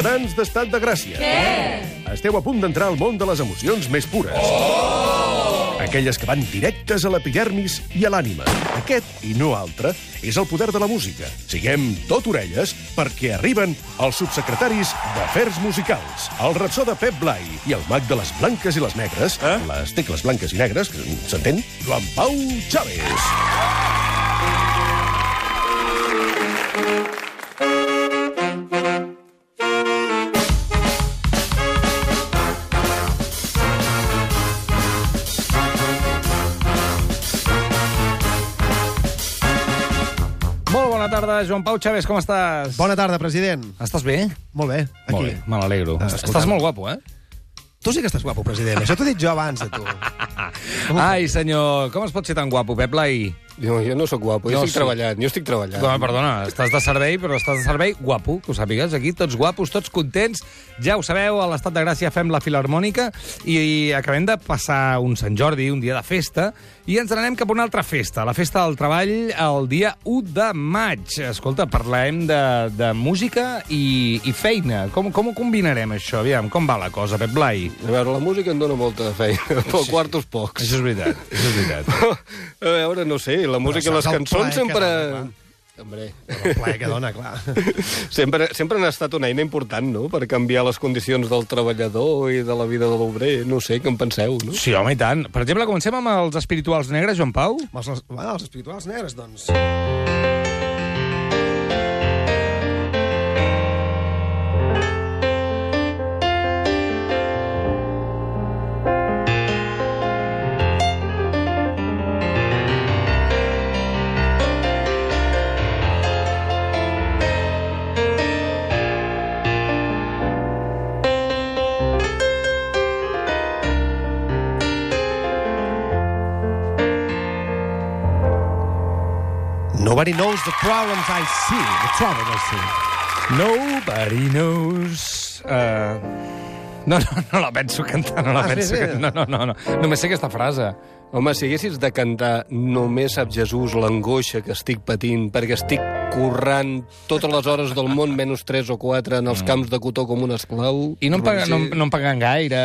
Ciutadans d'estat de Gràcia. Què? Esteu a punt d'entrar al món de les emocions més pures. Oh! Aquelles que van directes a l'epidermis i a l'ànima. Aquest, i no altre, és el poder de la música. Siguem tot orelles perquè arriben els subsecretaris d'Afers Musicals, el rapsó de Pep Blai i el mag de les blanques i les negres, eh? les tecles blanques i negres, que s'entén? Joan Pau Chávez. Molt tarda, Joan Pau Chaves, com estàs? Bona tarda, president. Estàs bé? Molt bé, aquí. Molt bé, me n'alegro. Estàs molt guapo, eh? Tu sí que estàs guapo, president. Això t'ho he dit jo abans de tu. Ai, senyor, com es pot ser tan guapo, Pep Blai? Jo, jo no sóc guapo, jo No, estic sí. treballant, jo estic treballant. Home, perdona, estàs de servei, però estàs de servei guapo, que ho sàpigues. Aquí tots guapos, tots contents. Ja ho sabeu, a l'Estat de Gràcia fem la Filarmònica i, acabem de passar un Sant Jordi, un dia de festa, i ens n'anem cap a una altra festa, la Festa del Treball, el dia 1 de maig. Escolta, parlem de, de música i, i feina. Com, com ho combinarem, això? Aviam, com va la cosa, Pep Blai? A veure, la música em dona molta feina, però quartos pocs. Això és veritat, això és veritat. A veure, no sé, la música i les cançons sempre... dona, Hombre, El plaer que dona, clar. sempre, sempre han estat una eina important, no?, per canviar les condicions del treballador i de la vida de l'obrer. No sé, què en penseu, no? Sí, home, i tant. Per exemple, comencem amb els espirituals negres, Joan Pau. Els, els, bueno, els espirituals negres, doncs. Nobody knows the problems I see. The trouble I see. Nobody knows... Uh... No, no, no la penso cantar, no la Ah, sí, penso sí. cantar. No, no, no, no. Només sé aquesta frase. Home, si haguessis de cantar Només sap Jesús l'angoixa que estic patint perquè estic currant totes les hores del món menys 3 o 4 en els camps de cotó com un esclau... I no em, paguen, no, no em paguen gaire.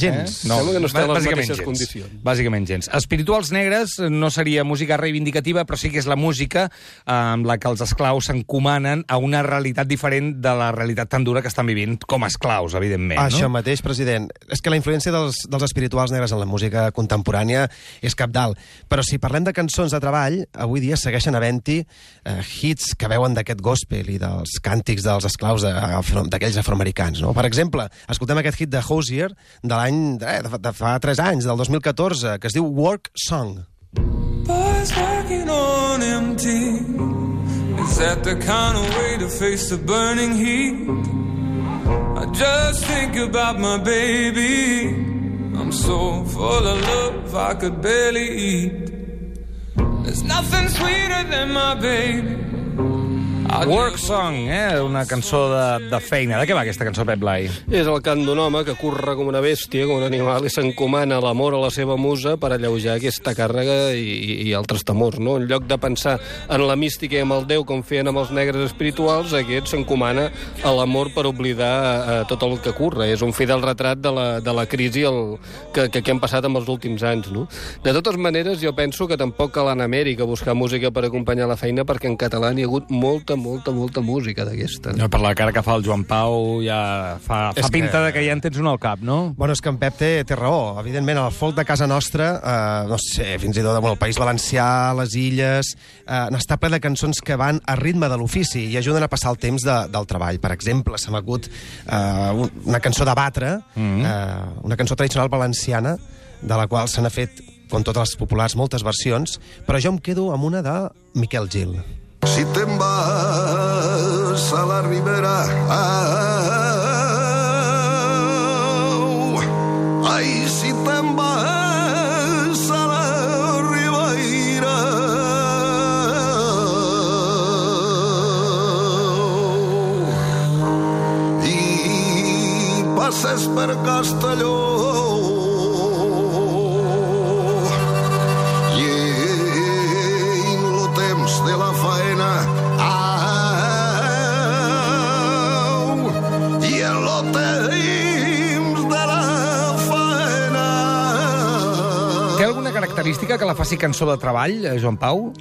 Gens. Eh? Sembla que no està en les bàsicament mateixes gens. condicions. Bàsicament gens. Espirituals negres no seria música reivindicativa, però sí que és la música eh, amb la que els esclaus s'encomanen a una realitat diferent de la realitat tan dura que estan vivint com a esclaus, evidentment. Això no? mateix, president. És que la influència dels, dels espirituals negres en la música contemporània és capdalt. Però si parlem de cançons de treball, avui dia segueixen havent-hi eh, hits que veuen d'aquest gospel i dels càntics dels esclaus d'aquells afroamericans. No? Per exemple, escoltem aquest hit de Hosier de l'any eh, de, de fa 3 anys, del 2014, que es diu Work Song. Boys working on empty. Is that the kind of way to face the burning heat? I just think about my baby. I'm so full of love I could barely eat. There's nothing sweeter than my baby. Work Song, eh? una cançó de, de feina. De què va aquesta cançó, Pep Blai? És el cant d'un home que curra com una bèstia, com un animal, i s'encomana l'amor a la seva musa per alleujar aquesta càrrega i, i, altres temors, no? En lloc de pensar en la mística i amb el Déu, com feien amb els negres espirituals, aquest s'encomana a l'amor per oblidar eh, tot el que curra. És un fidel retrat de la, de la crisi el, que, que, que hem passat amb els últims anys, no? De totes maneres, jo penso que tampoc cal anar a Amèrica a buscar música per acompanyar la feina, perquè en català n'hi ha hagut molta, molta, molta música d'aquesta. No, per la cara que fa el Joan Pau ja fa, fa És que- pinta de que ja en tens un al cap, no? Bueno, és que en Pep té, té raó. Evidentment, el folk de casa nostra, eh, no sé, fins i tot bueno, el País Valencià, les Illes, eh, n'està ple de cançons que van a ritme de l'ofici i ajuden a passar el temps de, del treball. Per exemple, se m'ha acut eh, un- una cançó de batre, mm -hmm. eh, una cançó tradicional valenciana, de la qual se n'ha fet, com totes les populars, moltes versions, però jo em quedo amb una de Miquel Gil. Si te'n vas a la ribera au, característica que la faci cançó de treball, eh, Joan Pau?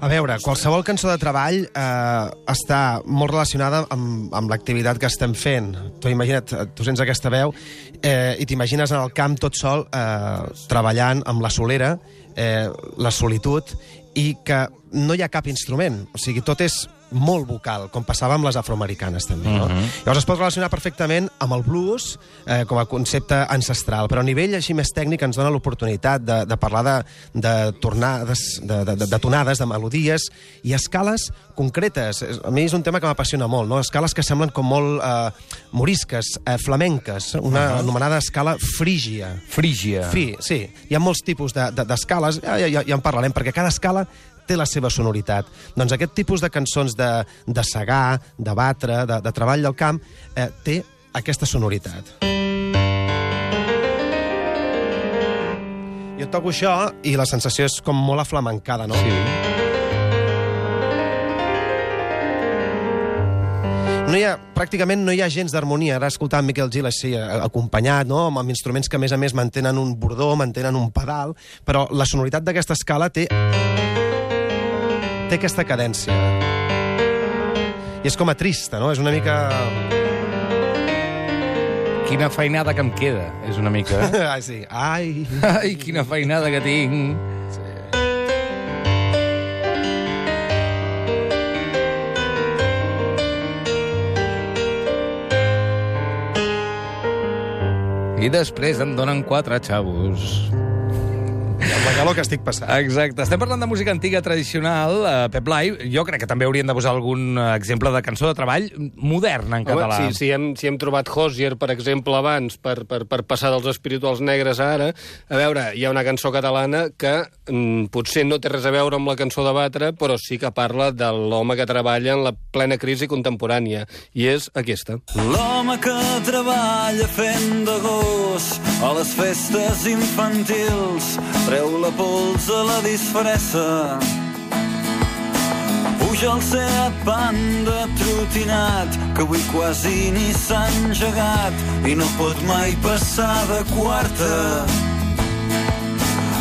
A veure, qualsevol cançó de treball eh, està molt relacionada amb, amb l'activitat que estem fent. Tu imagina't, eh, tu sents aquesta veu eh, i t'imagines en el camp tot sol eh, treballant amb la solera, eh, la solitud, i que no hi ha cap instrument. O sigui, tot és molt vocal, com passava amb les afroamericanes també. No? Uh -huh. Llavors es pot relacionar perfectament amb el blues eh, com a concepte ancestral, però a nivell així més tècnic ens dona l'oportunitat de, de parlar de, de tornades, de, de, de, de tonades, de melodies i escales concretes. A mi és un tema que m'apassiona molt, no? escales que semblen com molt eh, morisques, eh, flamenques, una uh -huh. anomenada escala frígia. Frígia. Sí, sí. Hi ha molts tipus de- de- d'escales, de, ja, ja, ja en parlarem, perquè cada escala té la seva sonoritat. Doncs aquest tipus de cançons de, de segar, de batre, de, de treball del camp, eh, té aquesta sonoritat. Jo toco això i la sensació és com molt aflamencada, no? Sí. No hi ha, pràcticament no hi ha gens d'harmonia. Ara escoltant Miquel Gil així, eh, acompanyat, no? amb, amb instruments que a més a més mantenen un bordó, mantenen un pedal, però la sonoritat d'aquesta escala té té aquesta cadència. I és com a trista, no? És una mica... Quina feinada que em queda, és una mica. eh? Ai, sí. Ai... Ai, quina feinada que tinc. I després em donen quatre xavos. Amb la calor que estic passant. Exacte. Estem parlant de música antiga tradicional, eh, Pep Blai. Jo crec que també haurien de posar algun eh, exemple de cançó de treball moderna en català. Home, si, si, hem, si hem trobat Hosier, per exemple, abans, per, per, per passar dels espirituals negres a ara, a veure, hi ha una cançó catalana que potser no té res a veure amb la cançó de Batre, però sí que parla de l'home que treballa en la plena crisi contemporània, i és aquesta. L'home que treballa fent de gos a les festes infantils treu la pols a la disfressa puja al Seat Panda trotinat que avui quasi ni s'ha engegat i no pot mai passar de quarta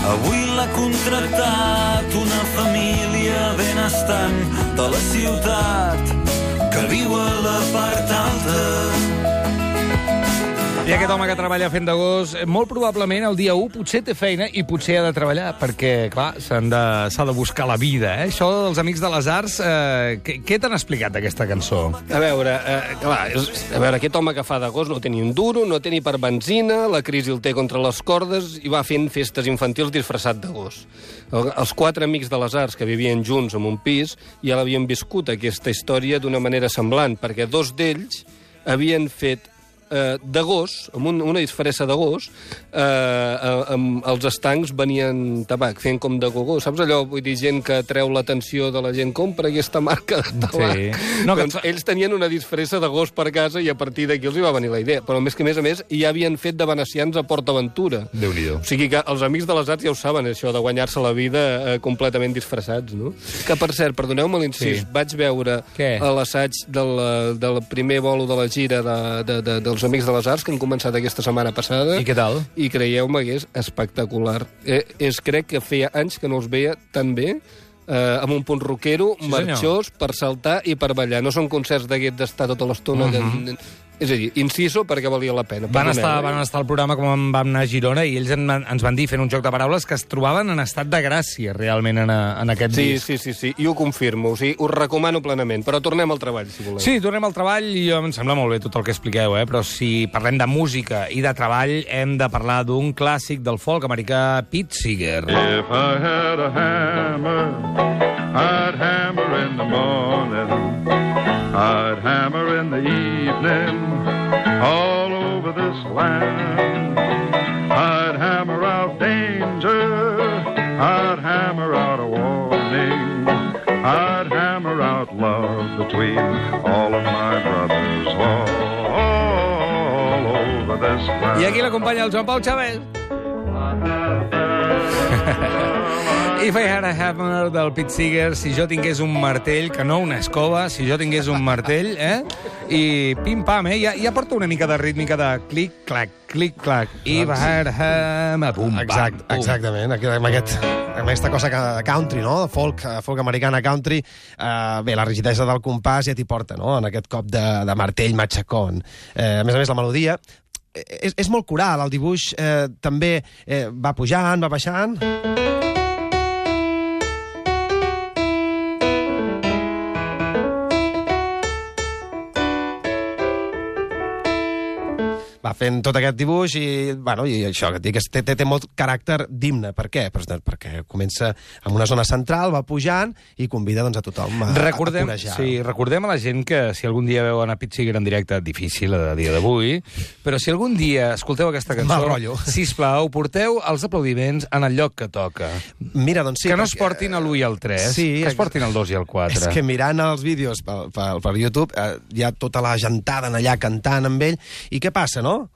Avui l'ha contractat una família benestant de la ciutat que viu a la part alta. I aquest home que treballa fent de gos, eh, molt probablement el dia 1 potser té feina i potser ha de treballar, perquè, clar, s'han de, s'ha de buscar la vida, eh? Això dels Amics de les Arts, eh, què, què t'han explicat d'aquesta cançó? A veure, eh, clar, a veure, aquest home que fa de gos no té ni un duro, no té ni per benzina, la crisi el té contra les cordes i va fent festes infantils disfressat de gos. El, els quatre amics de les arts que vivien junts en un pis ja l'havien viscut aquesta història d'una manera semblant, perquè dos d'ells havien fet eh, de gos, amb un, una disfressa de gos, eh, eh, amb els estancs venien tabac, fent com de gogó. Saps allò, vull dir, gent que treu l'atenció de la gent, compra aquesta marca de tabac. Sí. No, que doncs fa- ells tenien una disfressa de gos per casa i a partir d'aquí els hi va venir la idea. Però més que a més a més ja havien fet de venecians a Port Aventura. Déu-n'hi-do. O sigui que els amics de les arts ja ho saben, això de guanyar-se la vida eh, completament disfressats, no? Que, per cert, perdoneu-me l'incís, Sí. vaig veure a l'assaig del, del primer bolo de la gira de, de, de, dels Amics de les Arts, que han començat aquesta setmana passada. I què tal? I creieu-me que és espectacular. Eh, és, crec que feia anys que no els veia tan bé, eh, amb un punt rockero, Sí, marxós, per saltar i per ballar. No són concerts d'aquests d'estar tota l'estona... que... És a dir, inciso perquè valia la pena. Van estar, eh? van estar al programa com vam anar a Girona i ells en, ens van dir, fent un joc de paraules, que es trobaven en estat de gràcia, realment, en, a- en aquest Sí, disc. sí, sí, sí, i ho confirmo. O sigui, us recomano plenament. Però tornem al treball, si voleu. Sí, tornem al treball i em sembla molt bé tot el que expliqueu, eh? però si parlem de música i de treball hem de parlar d'un clàssic del folk americà, Pete Seeger. If I had a hammer, I'd hammer in the morning. I'd hammer in the evening all over this land. I'd hammer out danger. I'd hammer out a warning. I'd hammer out love between all of my brothers all, all over this land. I aquí l'acompanya el Joan Pau Chávez. If I had a hammer del Pete Seeger, si jo tingués un martell, que no una escova, si jo tingués un martell, eh? I pim-pam, eh? Ja, ja porta una mica de rítmica de clic-clac, clic-clac. I had a hammer, pum, Exact, pam, exactament, Aquí- amb, aquest, amb aquesta cosa que, country, no? De folk, eh, folk americana country. Uh, bé, la rigidesa del compàs ja t'hi porta, no? En aquest cop de, de martell matxacón. Eh, a més a més, la melodia eh, és, és molt coral, el dibuix eh, també eh, va pujant, va baixant... fent tot aquest dibuix i, bueno, i això que et dic, té, té, té molt caràcter d'himne. Per què? Pues, doncs, perquè comença amb una zona central, va pujant i convida doncs, a tothom a, Recordem, a corejar. sí, recordem a la gent que si algun dia veuen a Pete Seeger en directe, difícil a dia d'avui, però si algun dia escolteu aquesta cançó, sisplau, porteu els aplaudiments en el lloc que toca. Mira, doncs sí, que no perquè- es portin a l'1 i al 3, Sí, que es portin al 2 i al 4. És que mirant els vídeos per, per, per YouTube eh, hi ha tota la gentada en allà cantant amb ell. I què passa, no?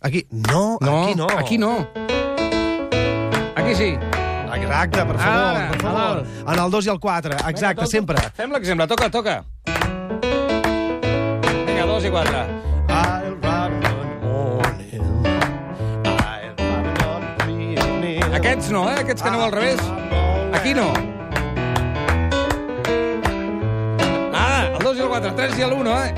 Aquí, no, no, aquí no. Aquí no. Aquí sí. Exacte, per favor, Ara, per favor. a dalt. En el 2 i el 4, exacte, Vinga, to- sempre. Fem l'exemple, toca, toca. Vinga, 2 i 4. I'll ride one morning. I'll ride one evening. Aquests no, eh? Aquests que aneu al revés. Aquí no. Ah, el 2 i el 4, el 3 i l'1, eh?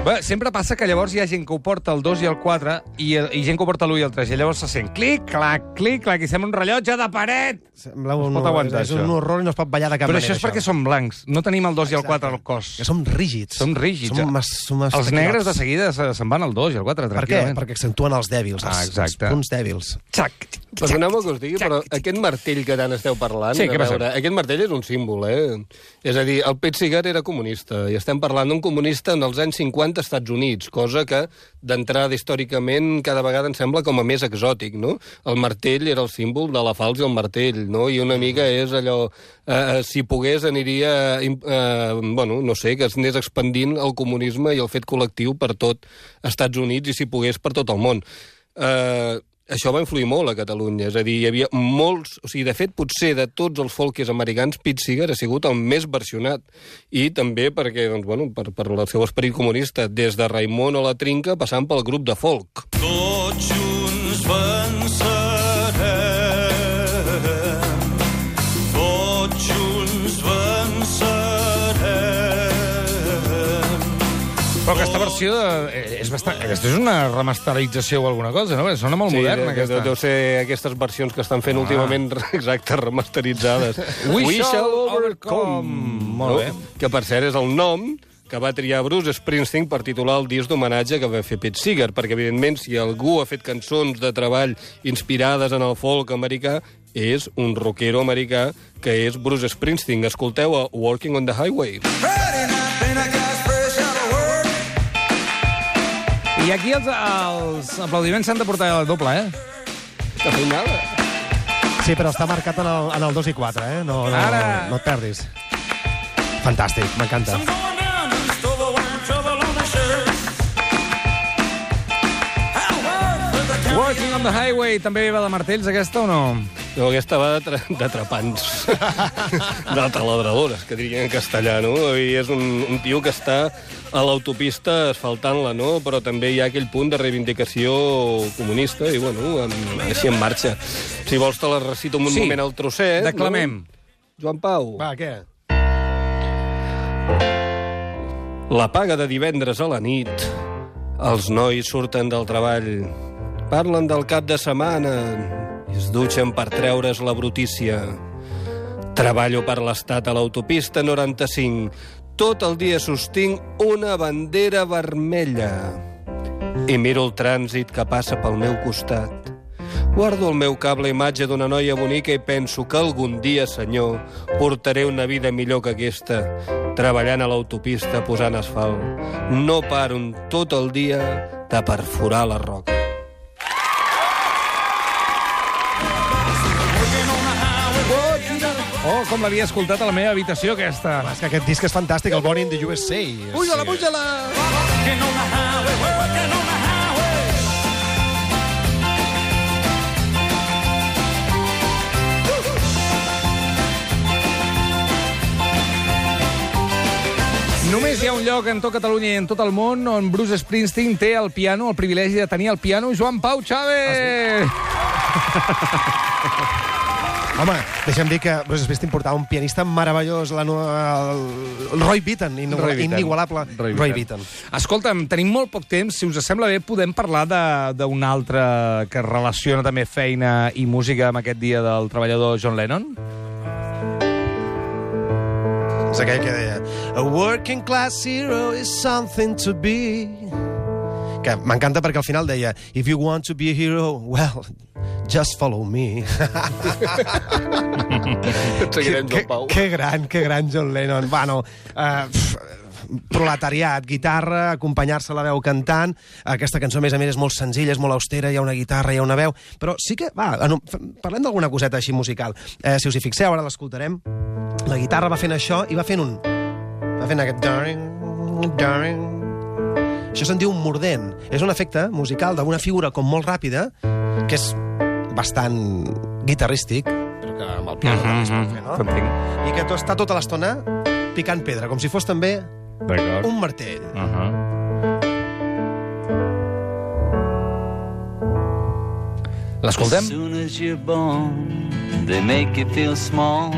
Bé, sempre passa que llavors hi ha gent que ho porta el 2 i el 4 i, i gent que ho porta l'1 i el 3 i llavors se sent clic, clac, clic, clac i sembla un rellotge de paret. Sembla No un, pot aguantar, és un horror i no es pot ballar de cap Però manera, això és perquè som blancs, no tenim el 2 i el 4 al cos. Que som rígids. Som rígids. Som mas, som Els negres de seguida se- se'n van al 2 i al 4, Per què? tranquil·lament. Perquè accentuen els dèbils, els, Ah, exacte. els punts dèbils. Xac, Perdoneu-me que us digui, però aquest martell que tant esteu parlant, Sí, passa? veure, aquest martell és un símbol, eh? És a dir, el Pete Seeger era comunista, i estem parlant d'un comunista en els anys 50 als Estats Units, cosa que d'entrada històricament cada vegada em sembla com a més exòtic, no? El martell era el símbol de la falç i el martell, no? I una mica és allò... Eh, si pogués aniria... Eh, bueno, no sé, que es anés expandint el comunisme i el fet col·lectiu per tot Estats Units i si pogués per tot el món. Eh, això va influir molt a Catalunya, és a dir, hi havia molts... O sigui, de fet, potser de tots els folkers americans, Pete Seeger ha sigut el més versionat. I també perquè, doncs, bueno, per, per el seu esperit comunista, des de Raimon a la Trinca, passant pel grup de folk. Tots Però aquesta versió eh, és bastant... Aquesta és una remasterització o alguna cosa, no? Sona molt moderna, de- aquesta. Deu, deu ser aquestes versions que estan fent ah. últimament, exacte, remasteritzades. We shall overcome. Molt bé. Que, per cert, és el nom que va triar Bruce Springsteen per titular el disc d'homenatge que va fer Pete Seeger, perquè, evidentment, si algú ha fet cançons de treball inspirades en el folk americà, és un rockero americà que és Bruce Springsteen. Escolteu a Walking on the Highway. Friday I aquí els, els aplaudiments s'han de portar a doble, eh? Que feinada. Sí, però està marcat en el, en el 2 i 4, eh? No, no, Ara. no et perdis. Fantàstic, m'encanta. I'm going down to the store, wearing trouble on my shirt. I'll work for the company. Walking on the Highway també va de martells, aquesta, o no? No, aquesta va de trepants. de taladradores, que dirien en castellà, no? I és un, un tio que està a l'autopista asfaltant-la, no? Però també hi ha aquell punt de reivindicació comunista i, bueno, en, així en marxa. Si vols te la recito un Sí, moment al trosset. declamem. No? Joan Pau. Va, què? La paga de divendres a la nit. Els nois surten del treball. Parlen del cap de setmana. I Es dutxen per treure's la brutícia. Treballo per l'Estat a l'autopista 95. Tot el dia sostinc una bandera vermella. I miro el trànsit que passa pel meu costat. Guardo el meu cable imatge d'una noia bonica i penso que algun dia, senyor, portaré una vida millor que aquesta, treballant a l'autopista posant asfalt. No paro tot el dia de perforar la roca. com l'havia escoltat a la meva habitació, aquesta. Va, és que aquest disc és fantàstic, el Born in the USA. Puja-la, sí. puja-la! Working on. Només hi ha un lloc en tot Catalunya i en tot el món on Bruce Springsteen té el piano, el privilegi de tenir el piano, Joan Pau Chávez! Ah, Home, deixa'm dir que Bruce Springsteen portava un pianista meravellós, la, el, el Roy Beaton, in, Roy Beaton. inigualable Roy Roy Beaton. Escolta'm, tenim molt poc temps. Si us sembla bé, podem parlar de- d'un altre que relaciona també feina i música amb aquest dia del treballador John Lennon? És aquell que deia A working class hero is something to be que m'encanta perquè al final deia If you want to be a hero, well, just follow me. Seguirem, que, Joan Pau. que gran, que gran John Lennon. Bueno, uh, proletariat, guitarra, acompanyar-se la veu cantant. Aquesta cançó, a més a més, és molt senzilla, és molt austera, hi ha una guitarra, hi ha una veu, però sí que, va, en parlem d'alguna coseta així musical. Eh, si us hi fixeu, ara l'escoltarem. La guitarra va fent això i va fent un... Va fent aquest... Darring, darring. Això se'n diu un mordent. És un efecte musical d'una figura com molt ràpida, que és bastant guitarrístic, però que amb el piano també es pot fer, no? I que tu està tota l'estona picant pedra, com si fos també un martell. Uh -huh. L'escoltem? As soon as you're born, they make you feel small.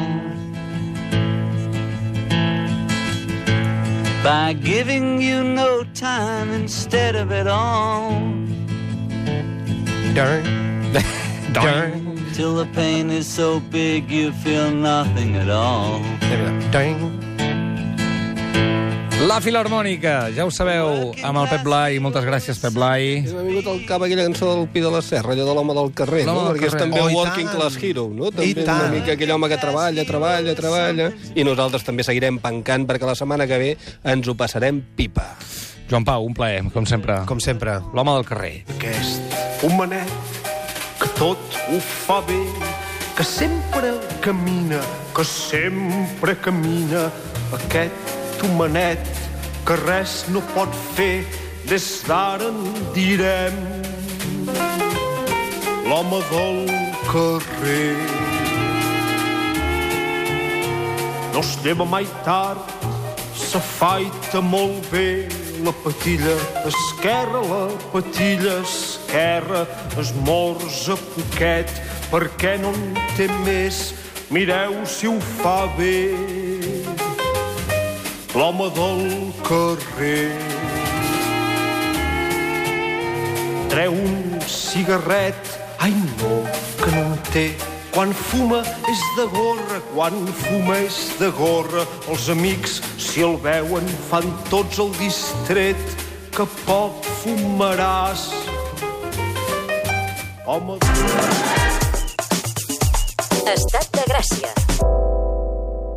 By giving you no time instead of it all. Darn. Darn. Till the pain is so big you feel nothing at all. La Filarmònica, ja ho sabeu, amb el Pep Blai. Moltes gràcies, Pep Blai. M'ha vingut al cap aquella cançó del Pi de la Serra, allò de l'home del carrer, no? Perquè és també Oh, el Walking tant. Class Hero, no? I També una tant. mica aquell home que treballa, treballa, treballa, i nosaltres també seguirem pencant perquè la setmana que ve ens ho passarem pipa. Joan Pau, un plaer, com sempre. Com sempre. L'home del carrer. Aquest homenet que tot ho fa bé, que sempre camina, que sempre camina, aquest homenet que res no pot fer, des d'ara en direm l'home del carrer. No es lleva mai tard, s'afaita molt bé, la patilla esquerra, la patilla esquerra, esmorza poquet, perquè no en té més, mireu si ho fa bé. L'home del carrer treu un cigarret, ai no, que no en té, quan fuma és de gorra, quan fuma és de gorra. Els amics, si el veuen, fan tots el distret, que poc fumaràs. Home... Estat de Gràcia.